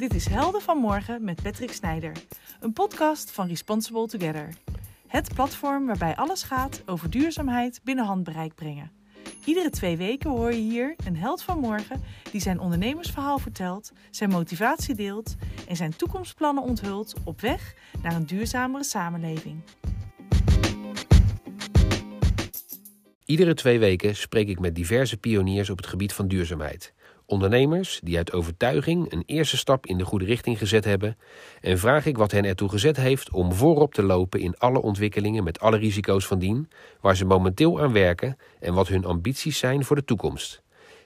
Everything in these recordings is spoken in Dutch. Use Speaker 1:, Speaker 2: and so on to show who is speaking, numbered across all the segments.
Speaker 1: Dit is Helden van Morgen met Patrick Snijder, een podcast van Responsible Together. Het platform waarbij alles gaat over duurzaamheid binnen handbereik brengen. Iedere twee weken hoor je hier een held van morgen die zijn ondernemersverhaal vertelt, zijn motivatie deelt en zijn toekomstplannen onthult op weg naar een duurzamere samenleving.
Speaker 2: Iedere twee weken spreek ik met diverse pioniers op het gebied van duurzaamheid. Ondernemers die uit overtuiging een eerste stap in de goede richting gezet hebben en vraag ik wat hen ertoe gezet heeft om voorop te lopen in alle ontwikkelingen met alle risico's van dien, waar ze momenteel aan werken en wat hun ambities zijn voor de toekomst.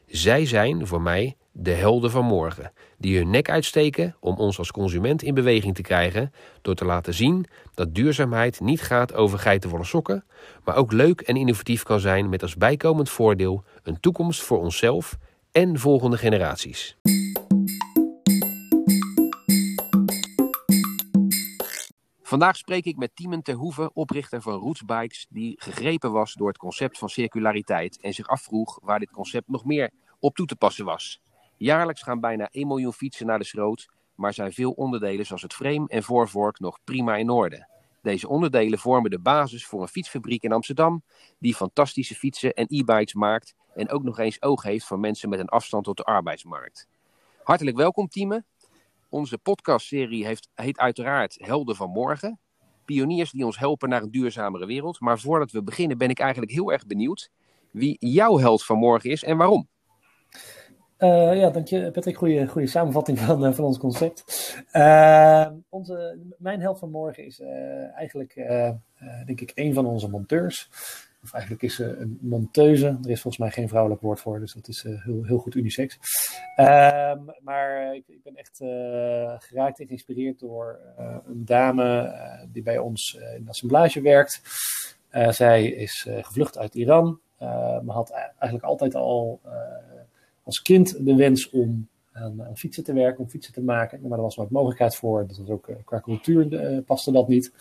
Speaker 2: Zij zijn voor mij de helden van morgen, die hun nek uitsteken om ons als consument in beweging te krijgen door te laten zien dat duurzaamheid niet gaat over geitenwolle sokken, maar ook leuk en innovatief kan zijn met als bijkomend voordeel een toekomst voor onszelf en volgende generaties. Vandaag spreek ik met Tiemen Terhoeven, oprichter van Roots Bikes, die gegrepen was door het concept van circulariteit en zich afvroeg waar dit concept nog meer op toe te passen was. Jaarlijks gaan bijna 1 miljoen fietsen naar de schroot, maar zijn veel onderdelen zoals het frame en voorvork nog prima in orde. Deze onderdelen vormen de basis voor een fietsfabriek in Amsterdam, die fantastische fietsen en e-bikes maakt en ook nog eens oog heeft voor mensen met een afstand tot de arbeidsmarkt. Hartelijk welkom, Tieme. Onze podcastserie heet uiteraard Helden van Morgen. Pioniers die ons helpen naar een duurzamere wereld. Maar voordat we beginnen ben ik eigenlijk heel erg benieuwd wie jouw held van morgen is en waarom.
Speaker 3: Uh, ja, dank je Patrick. Goede, goede samenvatting van, uh, van ons concept. Uh, onze, mijn held van morgen is eigenlijk, denk ik, een van onze monteurs. Of eigenlijk is ze een monteuse. Er is volgens mij geen vrouwelijk woord voor, dus dat is heel, heel goed unisex. Ehm, maar ik, ik, ben echt geraakt en geïnspireerd door een dame die bij ons in de assemblage werkt. zij is gevlucht uit Iran, maar had eigenlijk altijd al als kind de wens om aan, fietsen te werken, om fietsen te maken. Maar er was nooit mogelijkheid voor. Dat was ook uh, qua cultuur uh, paste dat niet.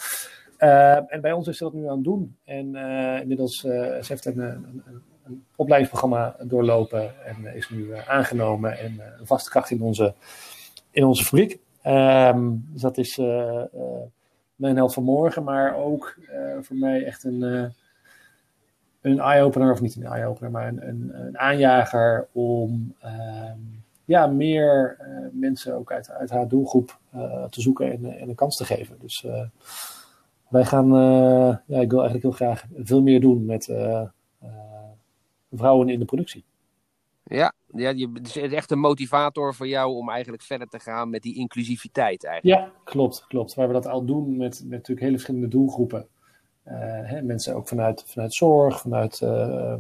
Speaker 3: En bij ons is ze dat nu aan het doen. En inmiddels ze heeft een, een, een, opleidingsprogramma doorlopen en is nu aangenomen en een vaste kracht in onze, in onze fabriek. Um, dus dat is mijn held van morgen, maar ook voor mij echt een een eye-opener, of niet een eye-opener, maar een, een, een, aanjager om ehm, ja, meer uh, mensen ook uit, uit haar doelgroep uh, te zoeken en, en, een kans te geven. Dus uh, wij gaan, ja, ik wil eigenlijk heel graag veel meer doen met vrouwen in de productie.
Speaker 2: Ja, ja, je, het is echt een motivator voor jou om eigenlijk verder te gaan met die inclusiviteit eigenlijk.
Speaker 3: Ja, klopt, klopt. Waar we dat al doen met, met natuurlijk hele verschillende doelgroepen. Eh, mensen ook vanuit, vanuit zorg, vanuit uh,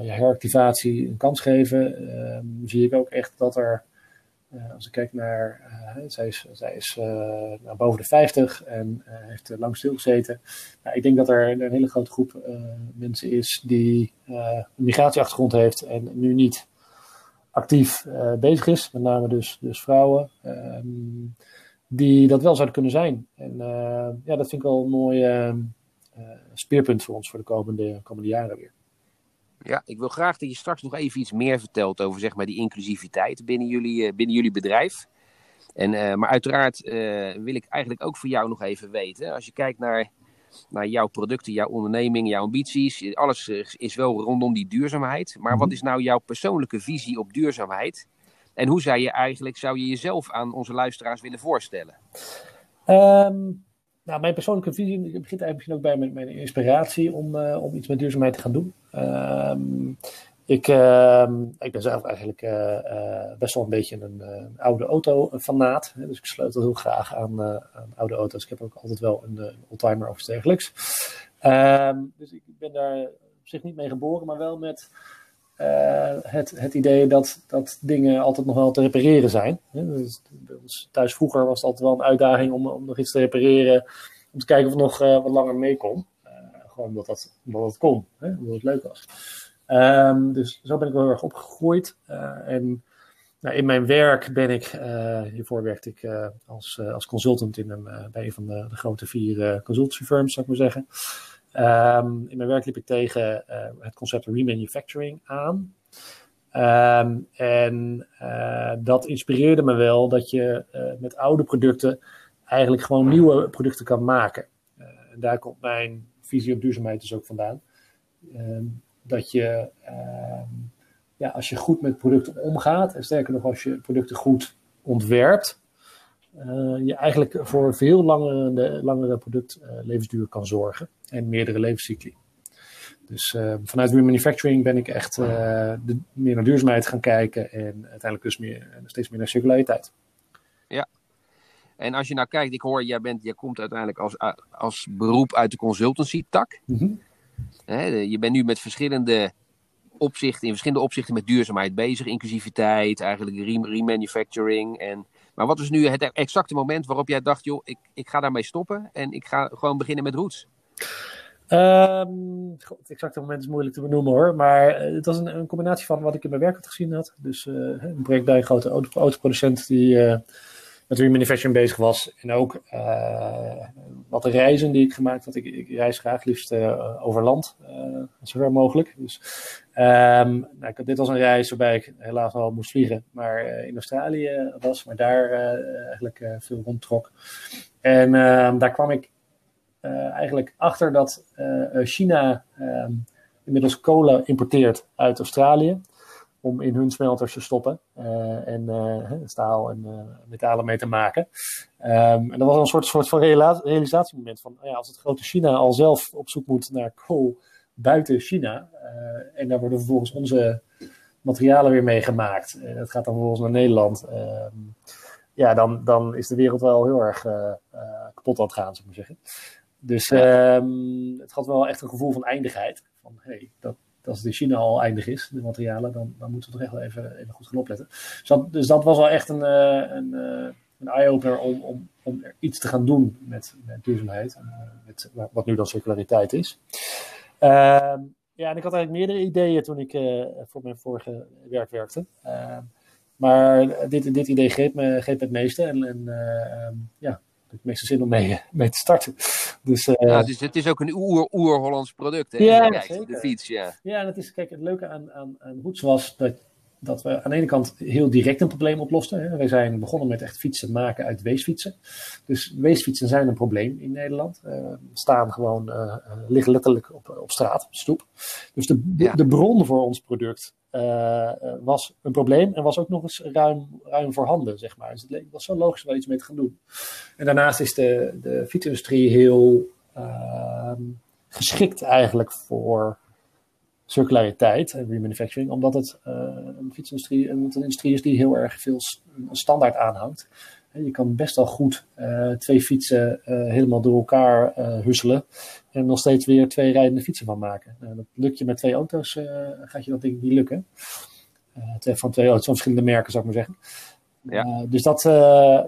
Speaker 3: ja, heractivatie een kans geven. Ehm, zie ik ook echt dat er, als ik kijk naar, zij is, zij is nou, boven de 50 en heeft lang stilgezeten. Nou, ik denk dat er een hele grote groep mensen is die een migratieachtergrond heeft en nu niet actief bezig is, met name dus, dus vrouwen. Ehm, die dat wel zouden kunnen zijn. En uh, ja, dat vind ik wel een mooi uh, speerpunt voor ons voor de komende, komende jaren weer.
Speaker 2: Ja, ik wil graag dat je straks nog even iets meer vertelt over zeg maar, die inclusiviteit binnen jullie, binnen jullie bedrijf. En, maar uiteraard wil ik eigenlijk ook voor jou nog even weten, als je kijkt naar, naar jouw producten, jouw onderneming, jouw ambities, alles is wel rondom die duurzaamheid. Maar wat mhm. is nou jouw persoonlijke visie op duurzaamheid? En hoe zou je eigenlijk, zou je jezelf aan onze luisteraars willen voorstellen?
Speaker 3: Um, nou, mijn persoonlijke visie begint eigenlijk misschien ook bij mijn, mijn inspiratie om, uh, om iets met duurzaamheid te gaan doen. Um, ik, uh, ik ben zelf eigenlijk uh, best wel een beetje een, oude auto-fanaat. Dus ik sleutel heel graag aan, aan, oude auto's. Ik heb ook altijd wel een, een oldtimer of iets dergelijks. Dus ik ben daar op zich niet mee geboren, maar wel met uh, het, het idee dat, dat dingen altijd nog wel te repareren zijn. Dus thuis vroeger was het altijd wel een uitdaging om, om nog iets te repareren. Om te kijken of het nog uh, wat langer mee kon. Uh, gewoon omdat dat, omdat het kon, hè? omdat het leuk was. Um, dus zo ben ik wel heel erg opgegroeid. en nou, in mijn werk ben ik, hiervoor werkte ik als, als consultant in een, bij een van de, de grote vier consultancy firms, zou ik maar zeggen. Um, in mijn werk liep ik tegen uh, het concept remanufacturing aan. Ehm, en dat inspireerde me wel dat je met oude producten eigenlijk gewoon nieuwe producten kan maken. en daar komt mijn visie op duurzaamheid dus ook vandaan. Ehm, dat je, ehm, ja, als je goed met producten omgaat, en sterker nog, als je producten goed ontwerpt, je eigenlijk voor veel langere, langere productlevensduur kan zorgen en meerdere levenscycli. Dus uh, vanuit remanufacturing ben ik echt uh, de, meer naar duurzaamheid gaan kijken en uiteindelijk dus meer, steeds meer naar circulariteit.
Speaker 2: Ja, en als je nou kijkt, ik hoor, jij, bent, jij komt uiteindelijk als, als beroep uit de consultancy-tak. Mm je bent nu met verschillende opzichten, in verschillende opzichten met duurzaamheid bezig. Inclusiviteit, eigenlijk remanufacturing. En, maar wat is nu het exacte moment waarop jij dacht, joh, ik, ik ga daarmee stoppen en ik ga gewoon beginnen met roots?
Speaker 3: Um, het exacte moment is moeilijk te benoemen hoor. Maar eh, het was een, een, combinatie van wat ik in mijn werk had gezien had. Dus uh, een een grote auto, autoproducent die uh, met remanufacturing bezig was. En ook uh, wat reizen die ik gemaakt had. Ik, ik reis graag liefst uh, over land, uh, zover mogelijk. Dus, um, nou, dit was een reis waarbij ik helaas al moest vliegen, maar in Australië was, maar daar eigenlijk veel rondtrok. En ehm, daar kwam ik eigenlijk achter dat China um, inmiddels kolen importeert uit Australië om in hun smelters te stoppen uh, en uh, staal en uh, metalen mee te maken. Um, en dat was een soort, soort van realisatiemoment van, ja, als het grote China al zelf op zoek moet naar kool buiten China, en daar worden vervolgens onze materialen weer mee gemaakt, dat gaat dan vervolgens naar Nederland, ehm, ja, dan, dan is de wereld wel heel erg kapot aan het gaan, zou ik maar zeggen. Dus um, het had wel echt een gevoel van eindigheid. Van, hey, dat, als het in China al eindig is, de materialen, dan, dan moeten we toch echt wel even, even goed gaan opletten. Dus dat, dus was wel echt een, uh, een, uh, een eye-opener om, om, om er iets te gaan doen met, met duurzaamheid. En, uh, met, wat nu dan circulariteit is. Ehm, ja, en ik had eigenlijk meerdere ideeën toen ik voor mijn vorige werk werkte. Ehm, maar dit, dit idee greep me, greep me het meeste. En, en ehm, ja, het meeste zin om mee, mee te starten. Dus, uh,
Speaker 2: ja, dus het is ook een oer-Hollands product, hè? Ja, de fiets, ja.
Speaker 3: Ja, en het, is, kijk, het leuke aan, aan, aan Roots was dat, dat we aan de ene kant heel direct een probleem oplosten. Hè. Wij zijn begonnen met echt fietsen maken uit weesfietsen. Dus weesfietsen zijn een probleem in Nederland. Uh, staan gewoon, uh, liggen letterlijk op, op straat, op stoep. Dus de, de, ja. de bron voor ons product uh, was een probleem en was ook nog eens ruim, ruim voorhanden, zeg maar. Dus het was zo logisch om iets mee te gaan doen. En daarnaast is de, de fietsindustrie heel uh, geschikt eigenlijk voor circulariteit en remanufacturing, omdat het uh, een fietsindustrie een, een industrie is die heel erg veel standaard aanhangt. Je kan best wel goed uh, twee fietsen uh, helemaal door elkaar uh, husselen. En nog steeds weer twee rijdende fietsen van maken. Nou, dat lukt je met twee auto's, gaat je dat denk ik niet lukken. van twee auto's van verschillende merken, zou ik maar zeggen. Ja. dus dat,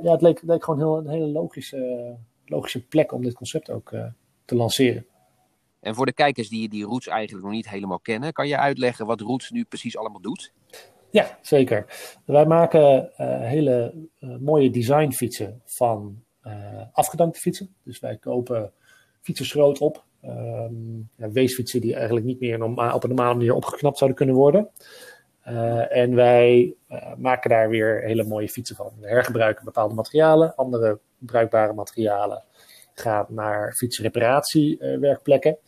Speaker 3: ja, het leek, leek gewoon heel, een hele logische, logische plek om dit concept ook te lanceren.
Speaker 2: En voor de kijkers die, die Roots eigenlijk nog niet helemaal kennen, kan je uitleggen wat Roots nu precies allemaal doet?
Speaker 3: Ja, zeker. Wij maken uh, hele uh, mooie designfietsen van uh, afgedankte fietsen. Dus wij kopen fietsenschroot op. Um, ja, weesfietsen die eigenlijk niet meer op een normale manier opgeknapt zouden kunnen worden. en wij maken daar weer hele mooie fietsen van. We hergebruiken bepaalde materialen. Andere bruikbare materialen gaan naar fietsreparatiewerkplekken.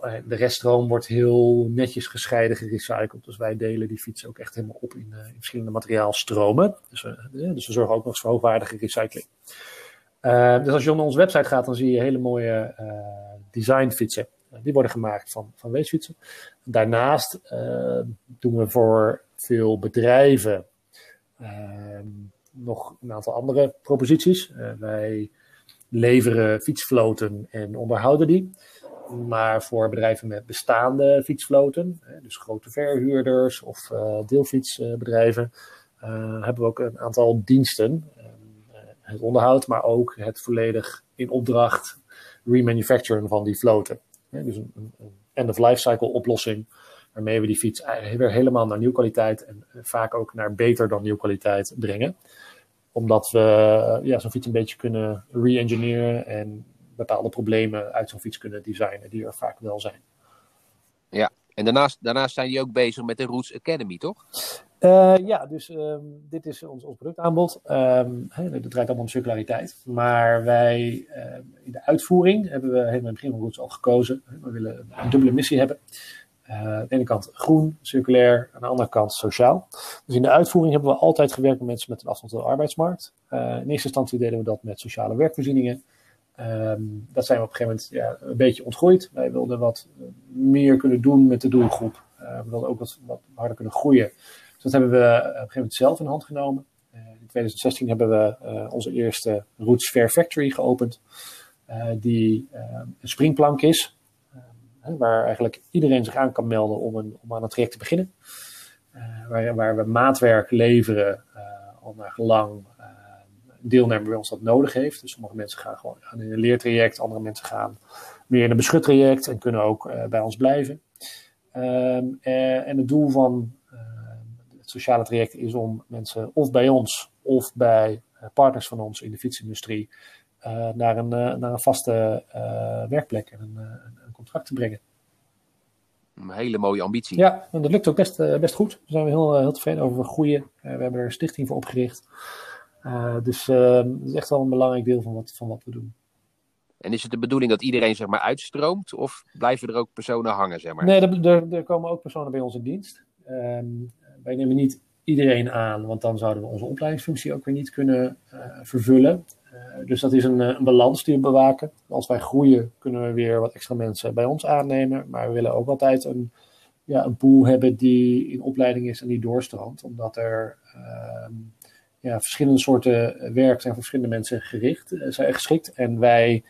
Speaker 3: Eh, de reststroom wordt heel netjes gescheiden gerecycled. Dus wij delen die fietsen ook echt helemaal op in, in verschillende materiaalstromen. Dus, uh, dus we zorgen ook nog voor hoogwaardige recycling. Dus als je naar onze website gaat, dan zie je hele mooie designfietsen. die worden gemaakt van, van weesfietsen. Daarnaast doen we voor veel bedrijven nog een aantal andere proposities. wij leveren fietsvloten en onderhouden die. Maar voor bedrijven met bestaande fietsvloten, dus grote verhuurders of uh, deelfietsbedrijven, uh, hebben we ook een aantal diensten. Uh, het onderhoud, maar ook het volledig in opdracht remanufacturen van die vloten. dus een, een end-of-life cycle oplossing, waarmee we die fiets weer helemaal naar nieuw kwaliteit en vaak ook naar beter dan nieuw kwaliteit brengen. Omdat we ja, zo'n fiets een beetje kunnen re-engineeren en bepaalde problemen uit zo'n fiets kunnen designen die er vaak wel zijn.
Speaker 2: Ja, En daarnaast, daarnaast zijn jullie ook bezig met de Roots Academy, toch?
Speaker 3: Uh, ja, dus um, dit is ons, ons productaanbod. Um, he, dat draait allemaal om circulariteit. Maar wij, uh, in de uitvoering hebben we helemaal in het begin van Roots al gekozen. We willen een dubbele missie hebben. Uh, aan de ene kant groen, circulair, aan de andere kant sociaal. Dus in de uitvoering hebben we altijd gewerkt met mensen met een afstand tot de arbeidsmarkt. in eerste instantie deden we dat met sociale werkvoorzieningen. Um, dat zijn we op een gegeven moment ja, een beetje ontgroeid. Wij wilden wat meer kunnen doen met de doelgroep. we wilden ook wat, wat harder kunnen groeien. Dus dat hebben we op een gegeven moment zelf in hand genomen. In 2016 hebben we onze eerste Roots Fair Factory geopend. Die een springplank is. waar eigenlijk iedereen zich aan kan melden om, een, om aan het traject te beginnen. Waar, waar, we maatwerk leveren al naar gelang deelnemer bij ons dat nodig heeft. Dus sommige mensen gaan gewoon in een leertraject, andere mensen gaan meer in een beschuttraject en kunnen ook bij ons blijven. Um, en het doel van sociale traject is om mensen of bij ons of bij eh, partners van ons in de fietsindustrie uh, naar, een, uh, naar een vaste uh, werkplek en een, een, contract te brengen.
Speaker 2: Een hele mooie ambitie.
Speaker 3: Ja, en dat lukt ook best, best goed. Daar zijn we heel, heel tevreden over. We groeien. we hebben er een stichting voor opgericht. Dus dat is echt wel een belangrijk deel van wat, van wat we doen.
Speaker 2: En is het de bedoeling dat iedereen zeg maar uitstroomt? Of blijven er ook personen hangen? Zeg maar?
Speaker 3: Nee, er, er, er komen ook personen bij ons in dienst. Um, wij nemen niet iedereen aan, want dan zouden we onze opleidingsfunctie ook weer niet kunnen uh, vervullen. Uh, dus dat is een, een, balans die we bewaken. Als wij groeien, kunnen we weer wat extra mensen bij ons aannemen. Maar we willen ook altijd een, ja, een pool hebben die in opleiding is en die doorstroomt. Omdat er uh, ja, verschillende soorten werk zijn voor verschillende mensen gericht, eh, zijn geschikt. En wij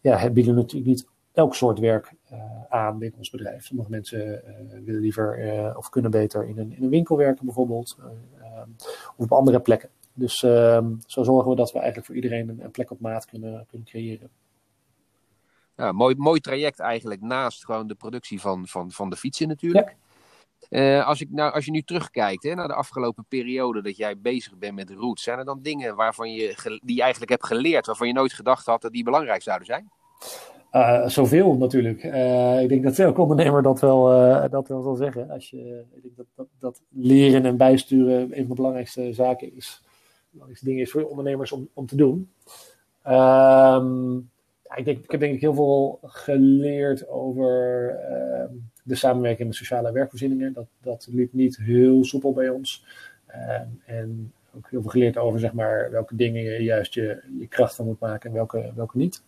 Speaker 3: ja, bieden natuurlijk niet elk soort werk uh, aan binnen ons bedrijf. Sommige mensen uh, willen liever uh, of kunnen beter in een, in een winkel werken bijvoorbeeld, of op andere plekken. Dus ehm, zo zorgen we dat we eigenlijk voor iedereen een, een, plek op maat kunnen, kunnen creëren.
Speaker 2: Ja, mooi, mooi traject eigenlijk naast gewoon de productie van, van, van de fietsen natuurlijk. Ja. Als, ik, nou, als je nu terugkijkt hè, naar de afgelopen periode dat jij bezig bent met Roots, zijn er dan dingen waarvan je, die je eigenlijk hebt geleerd, waarvan je nooit gedacht had dat die belangrijk zouden zijn?
Speaker 3: Uh, zoveel natuurlijk. Uh, ik denk dat elke ondernemer dat wel, dat wel zal zeggen. Als je, ik denk dat, dat, dat, leren en bijsturen een van de belangrijkste zaken is. De belangrijkste dingen is voor ondernemers om, om te doen. Ja, ik, denk, ik heb denk ik heel veel geleerd over ehm, de samenwerking met sociale werkvoorzieningen. Dat, dat liep niet heel soepel bij ons. Ehm, en ook heel veel geleerd over zeg maar, welke dingen je juist je, je kracht van moet maken en welke, welke niet.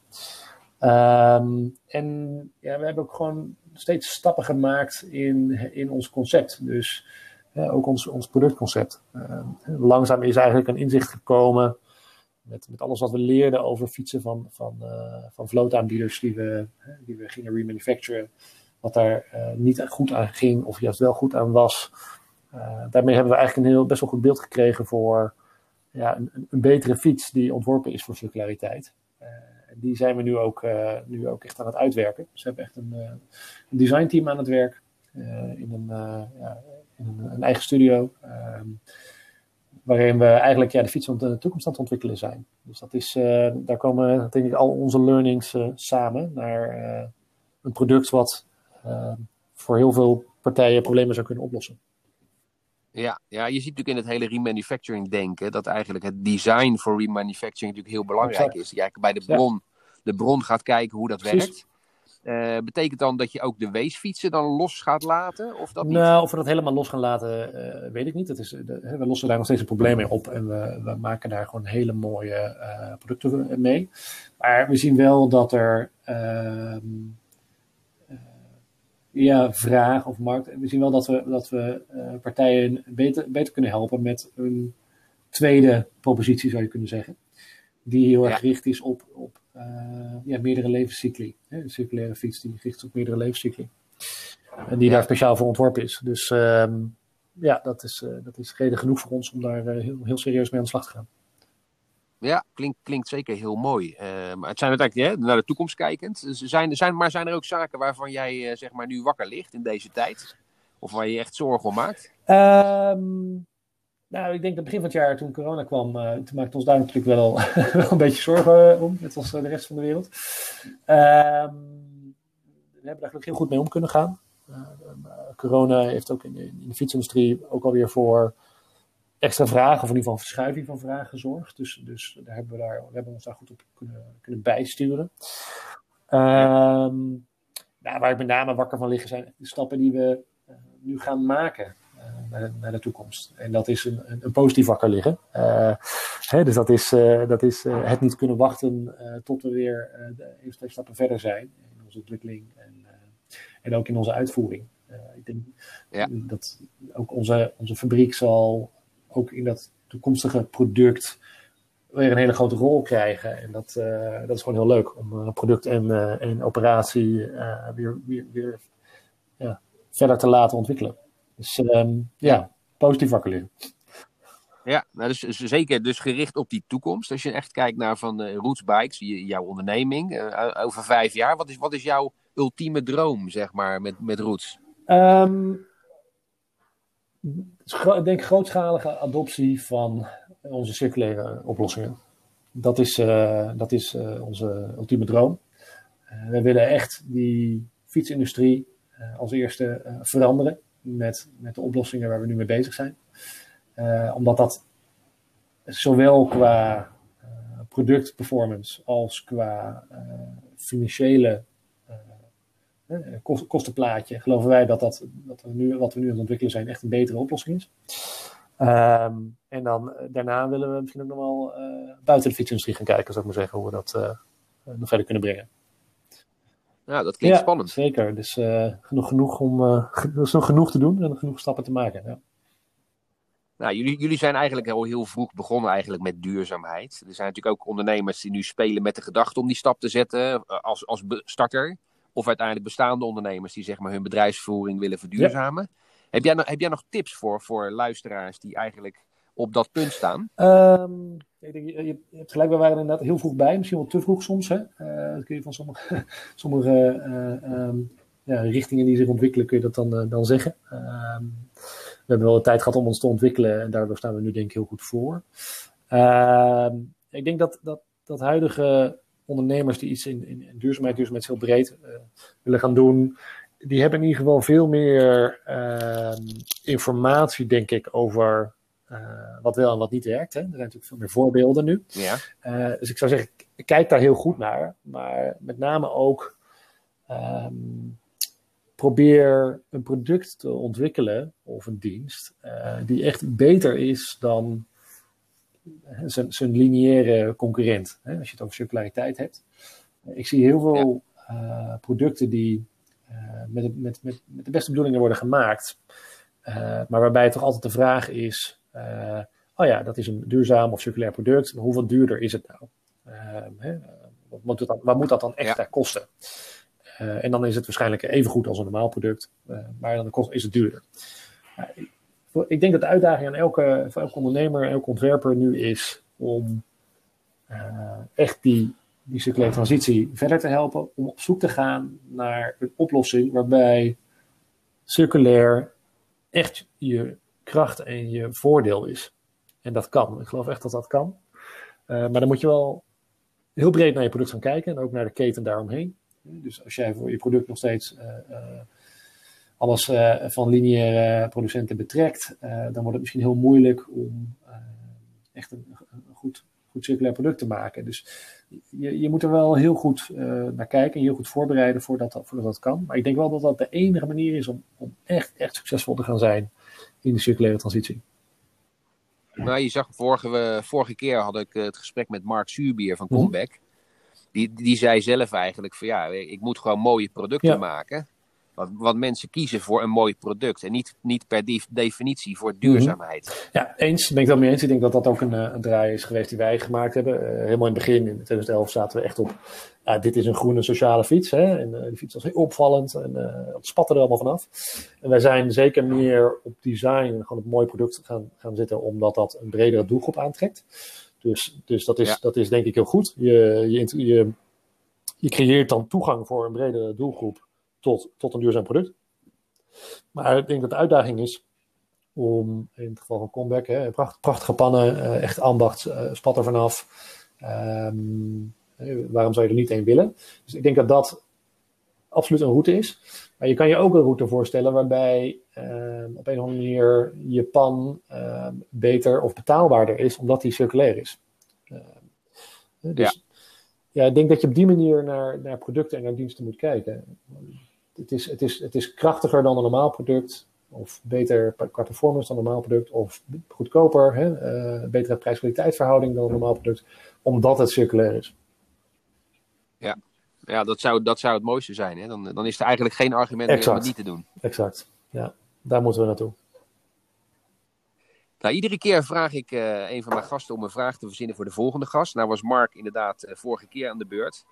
Speaker 3: Um, en ja, we hebben ook gewoon steeds stappen gemaakt in, in ons concept. Dus ook ons, ons productconcept. Uh, langzaam is eigenlijk een inzicht gekomen met, met alles wat we leerden over fietsen van, van, uh, van vlootaanbieders die we, die we gingen remanufacturen. Wat daar uh, niet goed aan ging of juist wel goed aan was. daarmee hebben we eigenlijk een heel, best wel goed beeld gekregen voor ja, een, een betere fiets die ontworpen is voor circulariteit die zijn we nu ook, nu ook echt aan het uitwerken. Ze hebben echt een, uh, een designteam aan het werk in, een, ja, in een, een, eigen studio. Ehm, waarin we eigenlijk ja, de fiets van de toekomst aan het ontwikkelen zijn. Dus dat is, daar komen denk ik al onze learnings samen naar een product wat voor heel veel partijen problemen zou kunnen oplossen.
Speaker 2: Ja, ja, je ziet natuurlijk in het hele remanufacturing denken dat eigenlijk het design voor remanufacturing natuurlijk heel belangrijk is. Je eigenlijk bij de bron, de bron gaat kijken hoe dat werkt. Uh, betekent dan dat je ook de weesfietsen dan los gaat laten? Of dat
Speaker 3: nou, niet? of we dat helemaal los gaan laten, uh, weet ik niet. Dat is, de, we lossen daar nog steeds een probleem mee op en we, we maken daar gewoon hele mooie uh, producten mee. Maar we zien wel dat er ehm, ja, vraag of markt. We zien wel dat we, dat we uh, partijen beter, beter kunnen helpen met een tweede propositie, zou je kunnen zeggen. Die heel erg gericht is op, op uh, ja, meerdere levenscycli. Hè? De circulaire fiets die gericht is op meerdere levenscycli. En die daar speciaal voor ontworpen is. Dus uh, ja, dat is, uh, dat is reden genoeg voor ons om daar heel, heel serieus mee aan de slag te gaan.
Speaker 2: Ja, klinkt, klinkt zeker heel mooi. Uh, maar het zijn uiteindelijk naar de toekomst kijkend. Zijn, zijn, maar zijn er ook zaken waarvan jij uh, zeg maar, nu wakker ligt in deze tijd? Of waar je echt zorgen om maakt?
Speaker 3: Um, nou, ik denk dat begin van het jaar, toen corona kwam, uh, toen maakte ons daar natuurlijk wel, wel een beetje zorgen om. Net als de rest van de wereld. Um, we hebben daar gelukkig heel goed mee om kunnen gaan. corona heeft ook in in de fietsindustrie ook alweer voor extra vragen, of in ieder geval verschuiving van vragen gezorgd. Dus, dus daar hebben we, daar, we hebben ons daar goed op kunnen, kunnen bijsturen. Ehm, nou, waar ik met name wakker van liggen zijn de stappen die we uh, nu gaan maken uh, naar, de, naar, de, toekomst. En dat is een, een, een positief wakker liggen. Uh, hè, dus dat is, dat is het niet kunnen wachten tot we weer even twee stappen verder zijn in onze ontwikkeling en, en ook in onze uitvoering. ik denk ja. dat ook onze, onze fabriek zal ook in dat toekomstige product weer een hele grote rol krijgen. En dat, uh, dat is gewoon heel leuk om uh, product en, uh, en operatie weer, weer, weer ja, verder te laten ontwikkelen. Dus um, ja, positief wakker liggen.
Speaker 2: Ja, nou dus, zeker dus gericht op die toekomst. Als je echt kijkt naar van Roots Bikes, jouw onderneming, over vijf jaar. Wat is, wat is jouw ultieme droom, zeg maar, met, met Roots?
Speaker 3: Um, ik denk grootschalige adoptie van onze circulaire oplossingen. Dat is, uh, dat is uh, onze ultieme droom. Uh, we willen echt die fietsindustrie als eerste veranderen met, met de oplossingen waar we nu mee bezig zijn. omdat dat zowel qua productperformance als qua financiële kostenplaatje, geloven wij dat, dat, dat we nu, wat we nu aan het ontwikkelen zijn echt een betere oplossing is. Um, en dan eh, daarna willen we misschien ook nog wel uh, buiten de fietsindustrie gaan kijken, zou ik maar zeggen, hoe we dat uh, nog verder kunnen brengen.
Speaker 2: Ja, dat klinkt ja, spannend.
Speaker 3: Zeker, dus genoeg, genoeg om, er is nog genoeg te doen en genoeg stappen te maken. Ja.
Speaker 2: Nou, jullie, jullie zijn eigenlijk al heel vroeg begonnen eigenlijk met duurzaamheid. Er zijn natuurlijk ook ondernemers die nu spelen met de gedachte om die stap te zetten als, als starter. Of uiteindelijk bestaande ondernemers die zeg maar hun bedrijfsvoering willen verduurzamen. Ja. Heb, jij, heb jij nog tips voor, voor luisteraars die eigenlijk op dat punt staan?
Speaker 3: Um, ik denk, je, je, hebt gelijk, we waren inderdaad heel vroeg bij, misschien wel te vroeg soms. Hè? Uh, dat kun je van sommige, sommige uh, um, ja, richtingen die zich ontwikkelen, kun je dat dan, uh, dan zeggen. Um, we hebben wel de tijd gehad om ons te ontwikkelen en daardoor staan we nu denk ik heel goed voor. ik denk dat, dat, dat huidige ondernemers die iets in, in, in duurzaamheid, duurzaamheid is heel breed, willen gaan doen, die hebben in ieder geval veel meer informatie, denk ik, over uh, wat wel en wat niet werkt. Hè. Er zijn natuurlijk veel meer voorbeelden nu.
Speaker 2: Ja.
Speaker 3: Uh, dus ik zou zeggen, kijk daar heel goed naar. Maar met name ook um, probeer een product te ontwikkelen of een dienst die echt beter is dan zijn, zijn lineaire concurrent. Hè, als je het over circulariteit hebt. Ik zie heel veel ja. producten die met, met, met, met de beste bedoelingen worden gemaakt. maar waarbij toch altijd de vraag is: uh, oh ja, dat is een duurzaam of circulair product. Maar hoeveel duurder is het nou? Uh, hè, wat, moet dan, wat, moet dat dan extra ja. kosten? Uh, en dan is het waarschijnlijk even goed als een normaal product, maar dan kost, is het duurder. Ik denk dat de uitdaging aan elke, voor elke ondernemer, elke ontwerper nu is om echt die, die circulaire transitie verder te helpen, om op zoek te gaan naar een oplossing waarbij circulair echt je kracht en je voordeel is. En dat kan. Ik geloof echt dat dat kan. Uh, maar dan moet je wel heel breed naar je product gaan kijken en ook naar de keten daaromheen. Dus als jij voor je product nog steeds uh, alles van lineaire producenten betrekt, dan wordt het misschien heel moeilijk om echt een, een, goed, goed circulair product te maken. Dus je, je moet er wel heel goed naar kijken en heel goed voorbereiden voordat dat, voordat dat kan. Maar ik denk wel dat dat de enige manier is om, om echt, echt succesvol te gaan zijn in de circulaire transitie.
Speaker 2: Nou, je zag vorige, vorige keer had ik het gesprek met Mark Suurbier van mhm. Comeback. Mm die, die zei zelf eigenlijk van ja, ik moet gewoon mooie producten ja. maken. Want, want, mensen kiezen voor een mooi product en niet, niet per definitie voor duurzaamheid. Mm
Speaker 3: -hmm. Ja, eens. Ben ik dat mee eens. Ik denk dat dat ook een, eh, een draai is geweest die wij gemaakt hebben. Uh, helemaal in het begin, in 2011, zaten we echt op. Uh, dit is een groene sociale fiets. Hè? En uh, die fiets was heel opvallend en het spatte er allemaal vanaf. En wij zijn zeker meer op design en gewoon op mooi product gaan, gaan zitten, omdat dat een bredere doelgroep aantrekt. Dus, dus dat, is, ja. dat is denk ik heel goed. Je, je, je, je creëert dan toegang voor een bredere doelgroep tot, tot een duurzaam product. Maar ik denk dat de uitdaging is om, in het geval van Comeback, hè, pracht, prachtige pannen, uh, echt ambacht, uh, spat er vanaf. Um, waarom zou je er niet één willen? Dus ik denk dat dat absoluut een route is. Maar je kan je ook een route voorstellen waarbij op een of andere manier je pan beter of betaalbaarder is, omdat die circulair is. dus ja. ja. ik denk dat je op die manier naar, naar producten en naar diensten moet kijken. Het is, het, is, het is krachtiger dan een normaal product of beter qua performance dan een normaal product, of goedkoper, hè, uh, betere prijs-kwaliteitsverhouding dan een normaal product, omdat het circulair is.
Speaker 2: Ja, ja dat, zou, dat zou het mooiste zijn. Hè? Dan, dan is er eigenlijk geen argument meer om het niet te doen.
Speaker 3: Exact, ja, daar moeten we naartoe.
Speaker 2: Nou, iedere keer vraag ik uh, een van mijn gasten om een vraag te verzinnen voor de volgende gast. Nou was Mark inderdaad uh, vorige keer aan de beurt.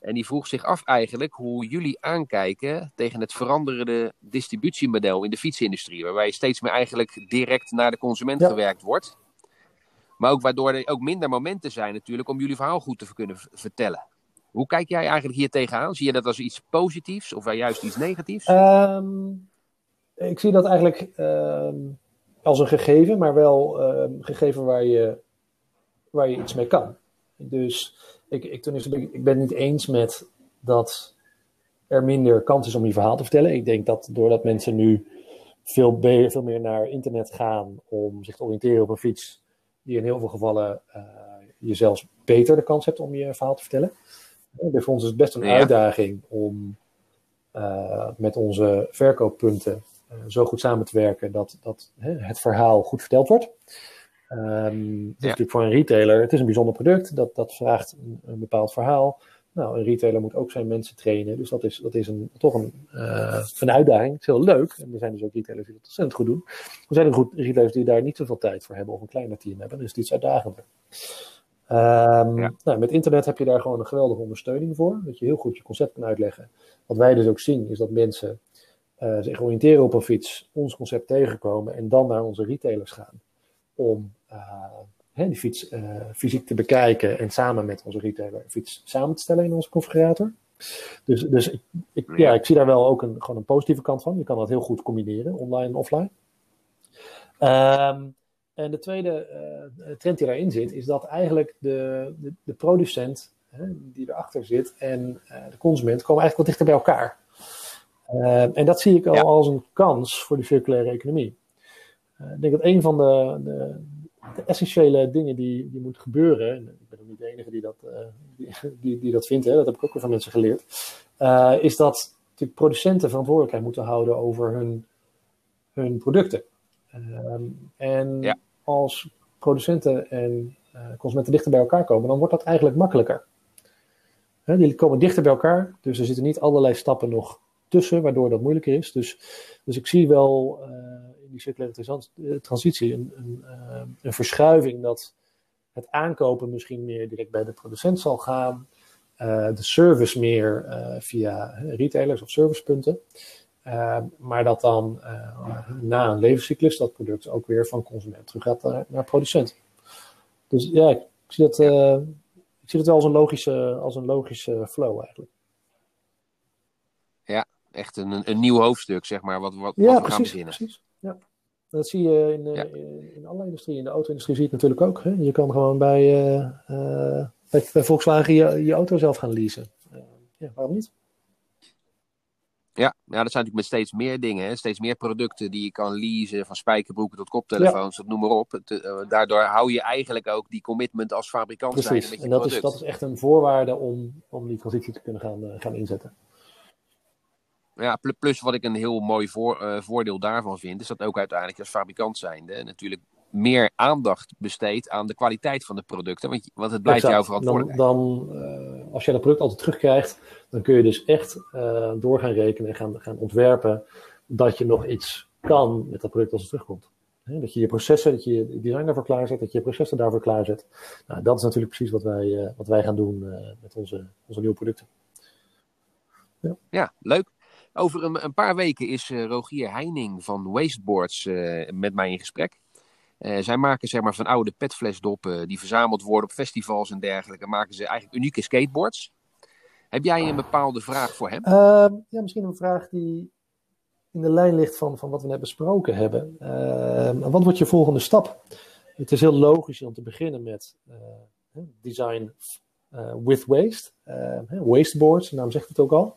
Speaker 2: En die vroeg zich af eigenlijk hoe jullie aankijken tegen het veranderende distributiemodel in de fietsindustrie. Waarbij steeds meer eigenlijk direct naar de consument gewerkt wordt. Maar ook waardoor er ook minder momenten zijn natuurlijk om jullie verhaal goed te kunnen vertellen. Hoe kijk jij eigenlijk hier tegenaan? Zie je dat als iets positiefs of juist iets negatiefs?
Speaker 3: Ehm, ik zie dat eigenlijk ehm, als een gegeven, maar wel een ehm, gegeven waar je, waar je iets mee kan. Dus ik, ik, ten eerste, ik ben het niet eens met dat er minder kans is om je verhaal te vertellen. Ik denk dat doordat mensen nu veel, veel meer naar internet gaan om zich te oriënteren op een fiets, die in heel veel gevallen uh, je zelfs beter de kans hebt om je verhaal te vertellen. Uh, voor ons is het best een uitdaging om uh, met onze verkooppunten zo goed samen te werken dat, dat het verhaal goed verteld wordt. Um, ja. natuurlijk voor een retailer, het is een bijzonder product, dat, dat vraagt een, een, bepaald verhaal. Nou, een retailer moet ook zijn mensen trainen, dus dat is, dat is een, toch een, uh, een uitdaging. Het is heel leuk en er zijn dus ook retailers die dat ontzettend goed doen. Er zijn ook retailers die daar niet zoveel tijd voor hebben of een kleiner team hebben, dus het is uitdagender. Um, ja. nou, met internet heb je daar gewoon een geweldige ondersteuning voor, dat je heel goed je concept kan uitleggen. Wat wij dus ook zien, is dat mensen uh, zich oriënteren op een fiets, ons concept tegenkomen en dan naar onze retailers gaan om uh, die fiets uh, fysiek te bekijken en samen met onze retailer een fiets samen te stellen in onze configurator. Dus, dus ik, ik, ja, ik zie daar wel ook een, gewoon een positieve kant van. Je kan dat heel goed combineren, online en offline. Um, en de tweede uh, trend die daarin zit, is dat eigenlijk de, de, de producent hè, die erachter zit en de consument komen eigenlijk wat dichter bij elkaar. Uh, en dat zie ik al als een kans voor de circulaire economie. Uh, ik denk dat een van de, de, de, essentiële dingen die, die moet gebeuren, en ik ben ook niet de enige die dat, uh, die, die, die, dat vindt, hè, dat heb ik ook wel van mensen geleerd, uh, is dat de producenten verantwoordelijkheid moeten houden over hun, hun producten. Ehm, en ja. als producenten en consumenten dichter bij elkaar komen, dan wordt dat eigenlijk makkelijker. Hè, die komen dichter bij elkaar, dus er zitten niet allerlei stappen nog tussen, waardoor dat moeilijker is. Dus, dus ik zie wel in die circulaire eh, transitie een, een, eh, een, verschuiving dat het aankopen misschien meer direct bij de producent zal gaan. Uh, de service meer uh, via retailers of servicepunten. Uh, maar dat dan na een levenscyclus dat product ook weer van consument terug gaat naar, naar producent. Dus ja, ik zie dat, ik zie dat wel als een logische, als een logische flow eigenlijk.
Speaker 2: Ja, echt een, een nieuw hoofdstuk, zeg maar, wat, wat, ja, wat we precies, gaan beginnen. Precies.
Speaker 3: Ja. Dat zie je in, ja. in, in alle industrieën. In de auto-industrie zie je het natuurlijk ook. Hè? Je kan gewoon bij, uh, bij, bij, Volkswagen je, je auto zelf gaan leasen. Uh, ja, waarom niet?
Speaker 2: Ja, ja, dat zijn natuurlijk met steeds meer dingen. Hè? Steeds meer producten die je kan leasen, van spijkerbroeken tot koptelefoons, ja. noem maar op. Het, uh, daardoor hou je eigenlijk ook die commitment als fabrikant
Speaker 3: Precies.
Speaker 2: met je
Speaker 3: en dat
Speaker 2: product.
Speaker 3: Is, dat is echt een voorwaarde om, om die transitie te kunnen gaan, gaan inzetten.
Speaker 2: Ja, plus wat ik een heel mooi voor, uh, voordeel daarvan vind, is dat ook uiteindelijk als fabrikant zijnde natuurlijk meer aandacht besteedt aan de kwaliteit van de producten. Want, want het blijft jouw verantwoordelijkheid.
Speaker 3: Dan, dan uh, als je dat product altijd terugkrijgt, dan kun je dus echt uh, door gaan rekenen en gaan, gaan ontwerpen dat je nog iets kan met dat product als het terugkomt. He, dat je je processen, dat je je design daarvoor klaarzet, dat je je processen daarvoor klaarzet. Nou, dat is natuurlijk precies wat wij, wat wij gaan doen met onze, onze nieuwe producten.
Speaker 2: Ja, ja leuk. Over een, een, paar weken is uh, Rogier Heining van Wasteboards uh, met mij in gesprek. Uh, zij maken zeg maar, van oude petflesdoppen die verzameld worden op festivals en dergelijke, maken ze eigenlijk unieke skateboards. Heb jij een bepaalde vraag voor hem?
Speaker 3: Ehm, ja, misschien een vraag die in de lijn ligt van, van wat we net besproken hebben. Ehm, wat wordt je volgende stap? Het is heel logisch om te beginnen met design with waste. Ehm, wasteboards, de naam zegt het ook al.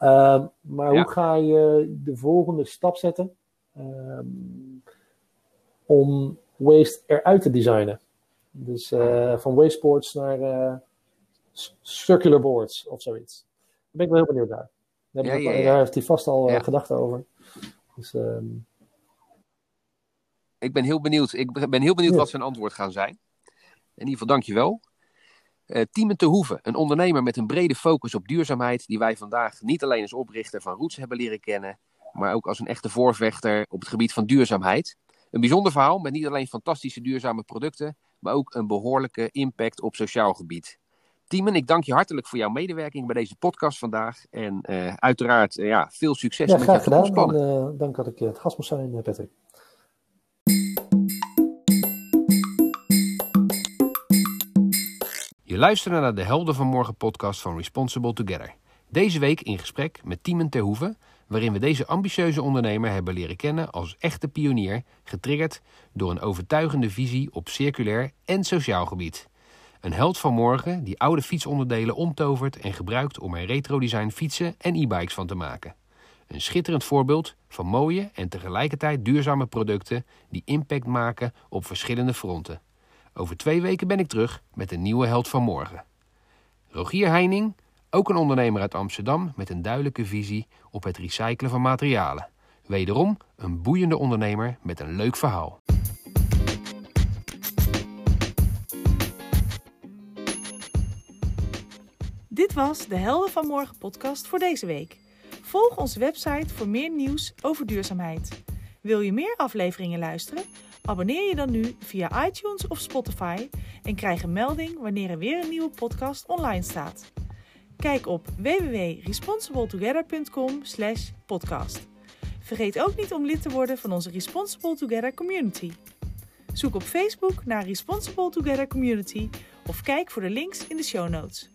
Speaker 3: Ehm, maar
Speaker 2: Ja.
Speaker 3: hoe ga je de volgende stap zetten ehm, om waste eruit te designen? Dus eh, van wasteboards naar eh, circular boards of zoiets. Daar ben ik wel heel benieuwd naar. Daar,
Speaker 2: Ja,
Speaker 3: daar heeft hij vast al eh, gedachten over. Dus, ehm,
Speaker 2: Ik ben heel benieuwd, ik ben heel benieuwd wat zijn antwoord gaan zijn. In ieder geval, dankjewel. Eh Tiemen te Hoeven, een ondernemer met een brede focus op duurzaamheid, die wij vandaag niet alleen als oprichter van Roots hebben leren kennen, maar ook als een echte voorvechter op het gebied van duurzaamheid. Een bijzonder verhaal met niet alleen fantastische duurzame producten, maar ook een behoorlijke impact op sociaal gebied. Tiemen, ik dank je hartelijk voor jouw medewerking bij deze podcast vandaag. En eh, uiteraard eh, ja, veel succes
Speaker 3: ja,
Speaker 2: met jouw
Speaker 3: graag gedaan. En,
Speaker 2: toekomstplannen.
Speaker 3: dank dat ik het gast moest zijn, Patrick.
Speaker 2: Je luisterde naar de Helden van Morgen podcast van Responsible Together. Deze week in gesprek met Tiemen Terhoeven, waarin we deze ambitieuze ondernemer hebben leren kennen als echte pionier, getriggerd door een overtuigende visie op circulair en sociaal gebied. Een held van morgen die oude fietsonderdelen omtovert en gebruikt om er retro-design fietsen en e-bikes van te maken. Een schitterend voorbeeld van mooie en tegelijkertijd duurzame producten die impact maken op verschillende fronten. Over twee weken ben ik terug met een nieuwe held van morgen. Rogier Heining, ook een ondernemer uit Amsterdam met een duidelijke visie op het recyclen van materialen. Wederom een boeiende ondernemer met een leuk verhaal.
Speaker 1: Dit was de Helden van Morgen podcast voor deze week. Volg onze website voor meer nieuws over duurzaamheid. Wil je meer afleveringen luisteren? Abonneer je dan nu via iTunes of Spotify en krijg een melding wanneer er weer een nieuwe podcast online staat. Kijk op www.responsibletogether.com/podcast. Vergeet ook niet om lid te worden van onze Responsible Together community. Zoek op Facebook naar Responsible Together Community of kijk voor de links in de show notes.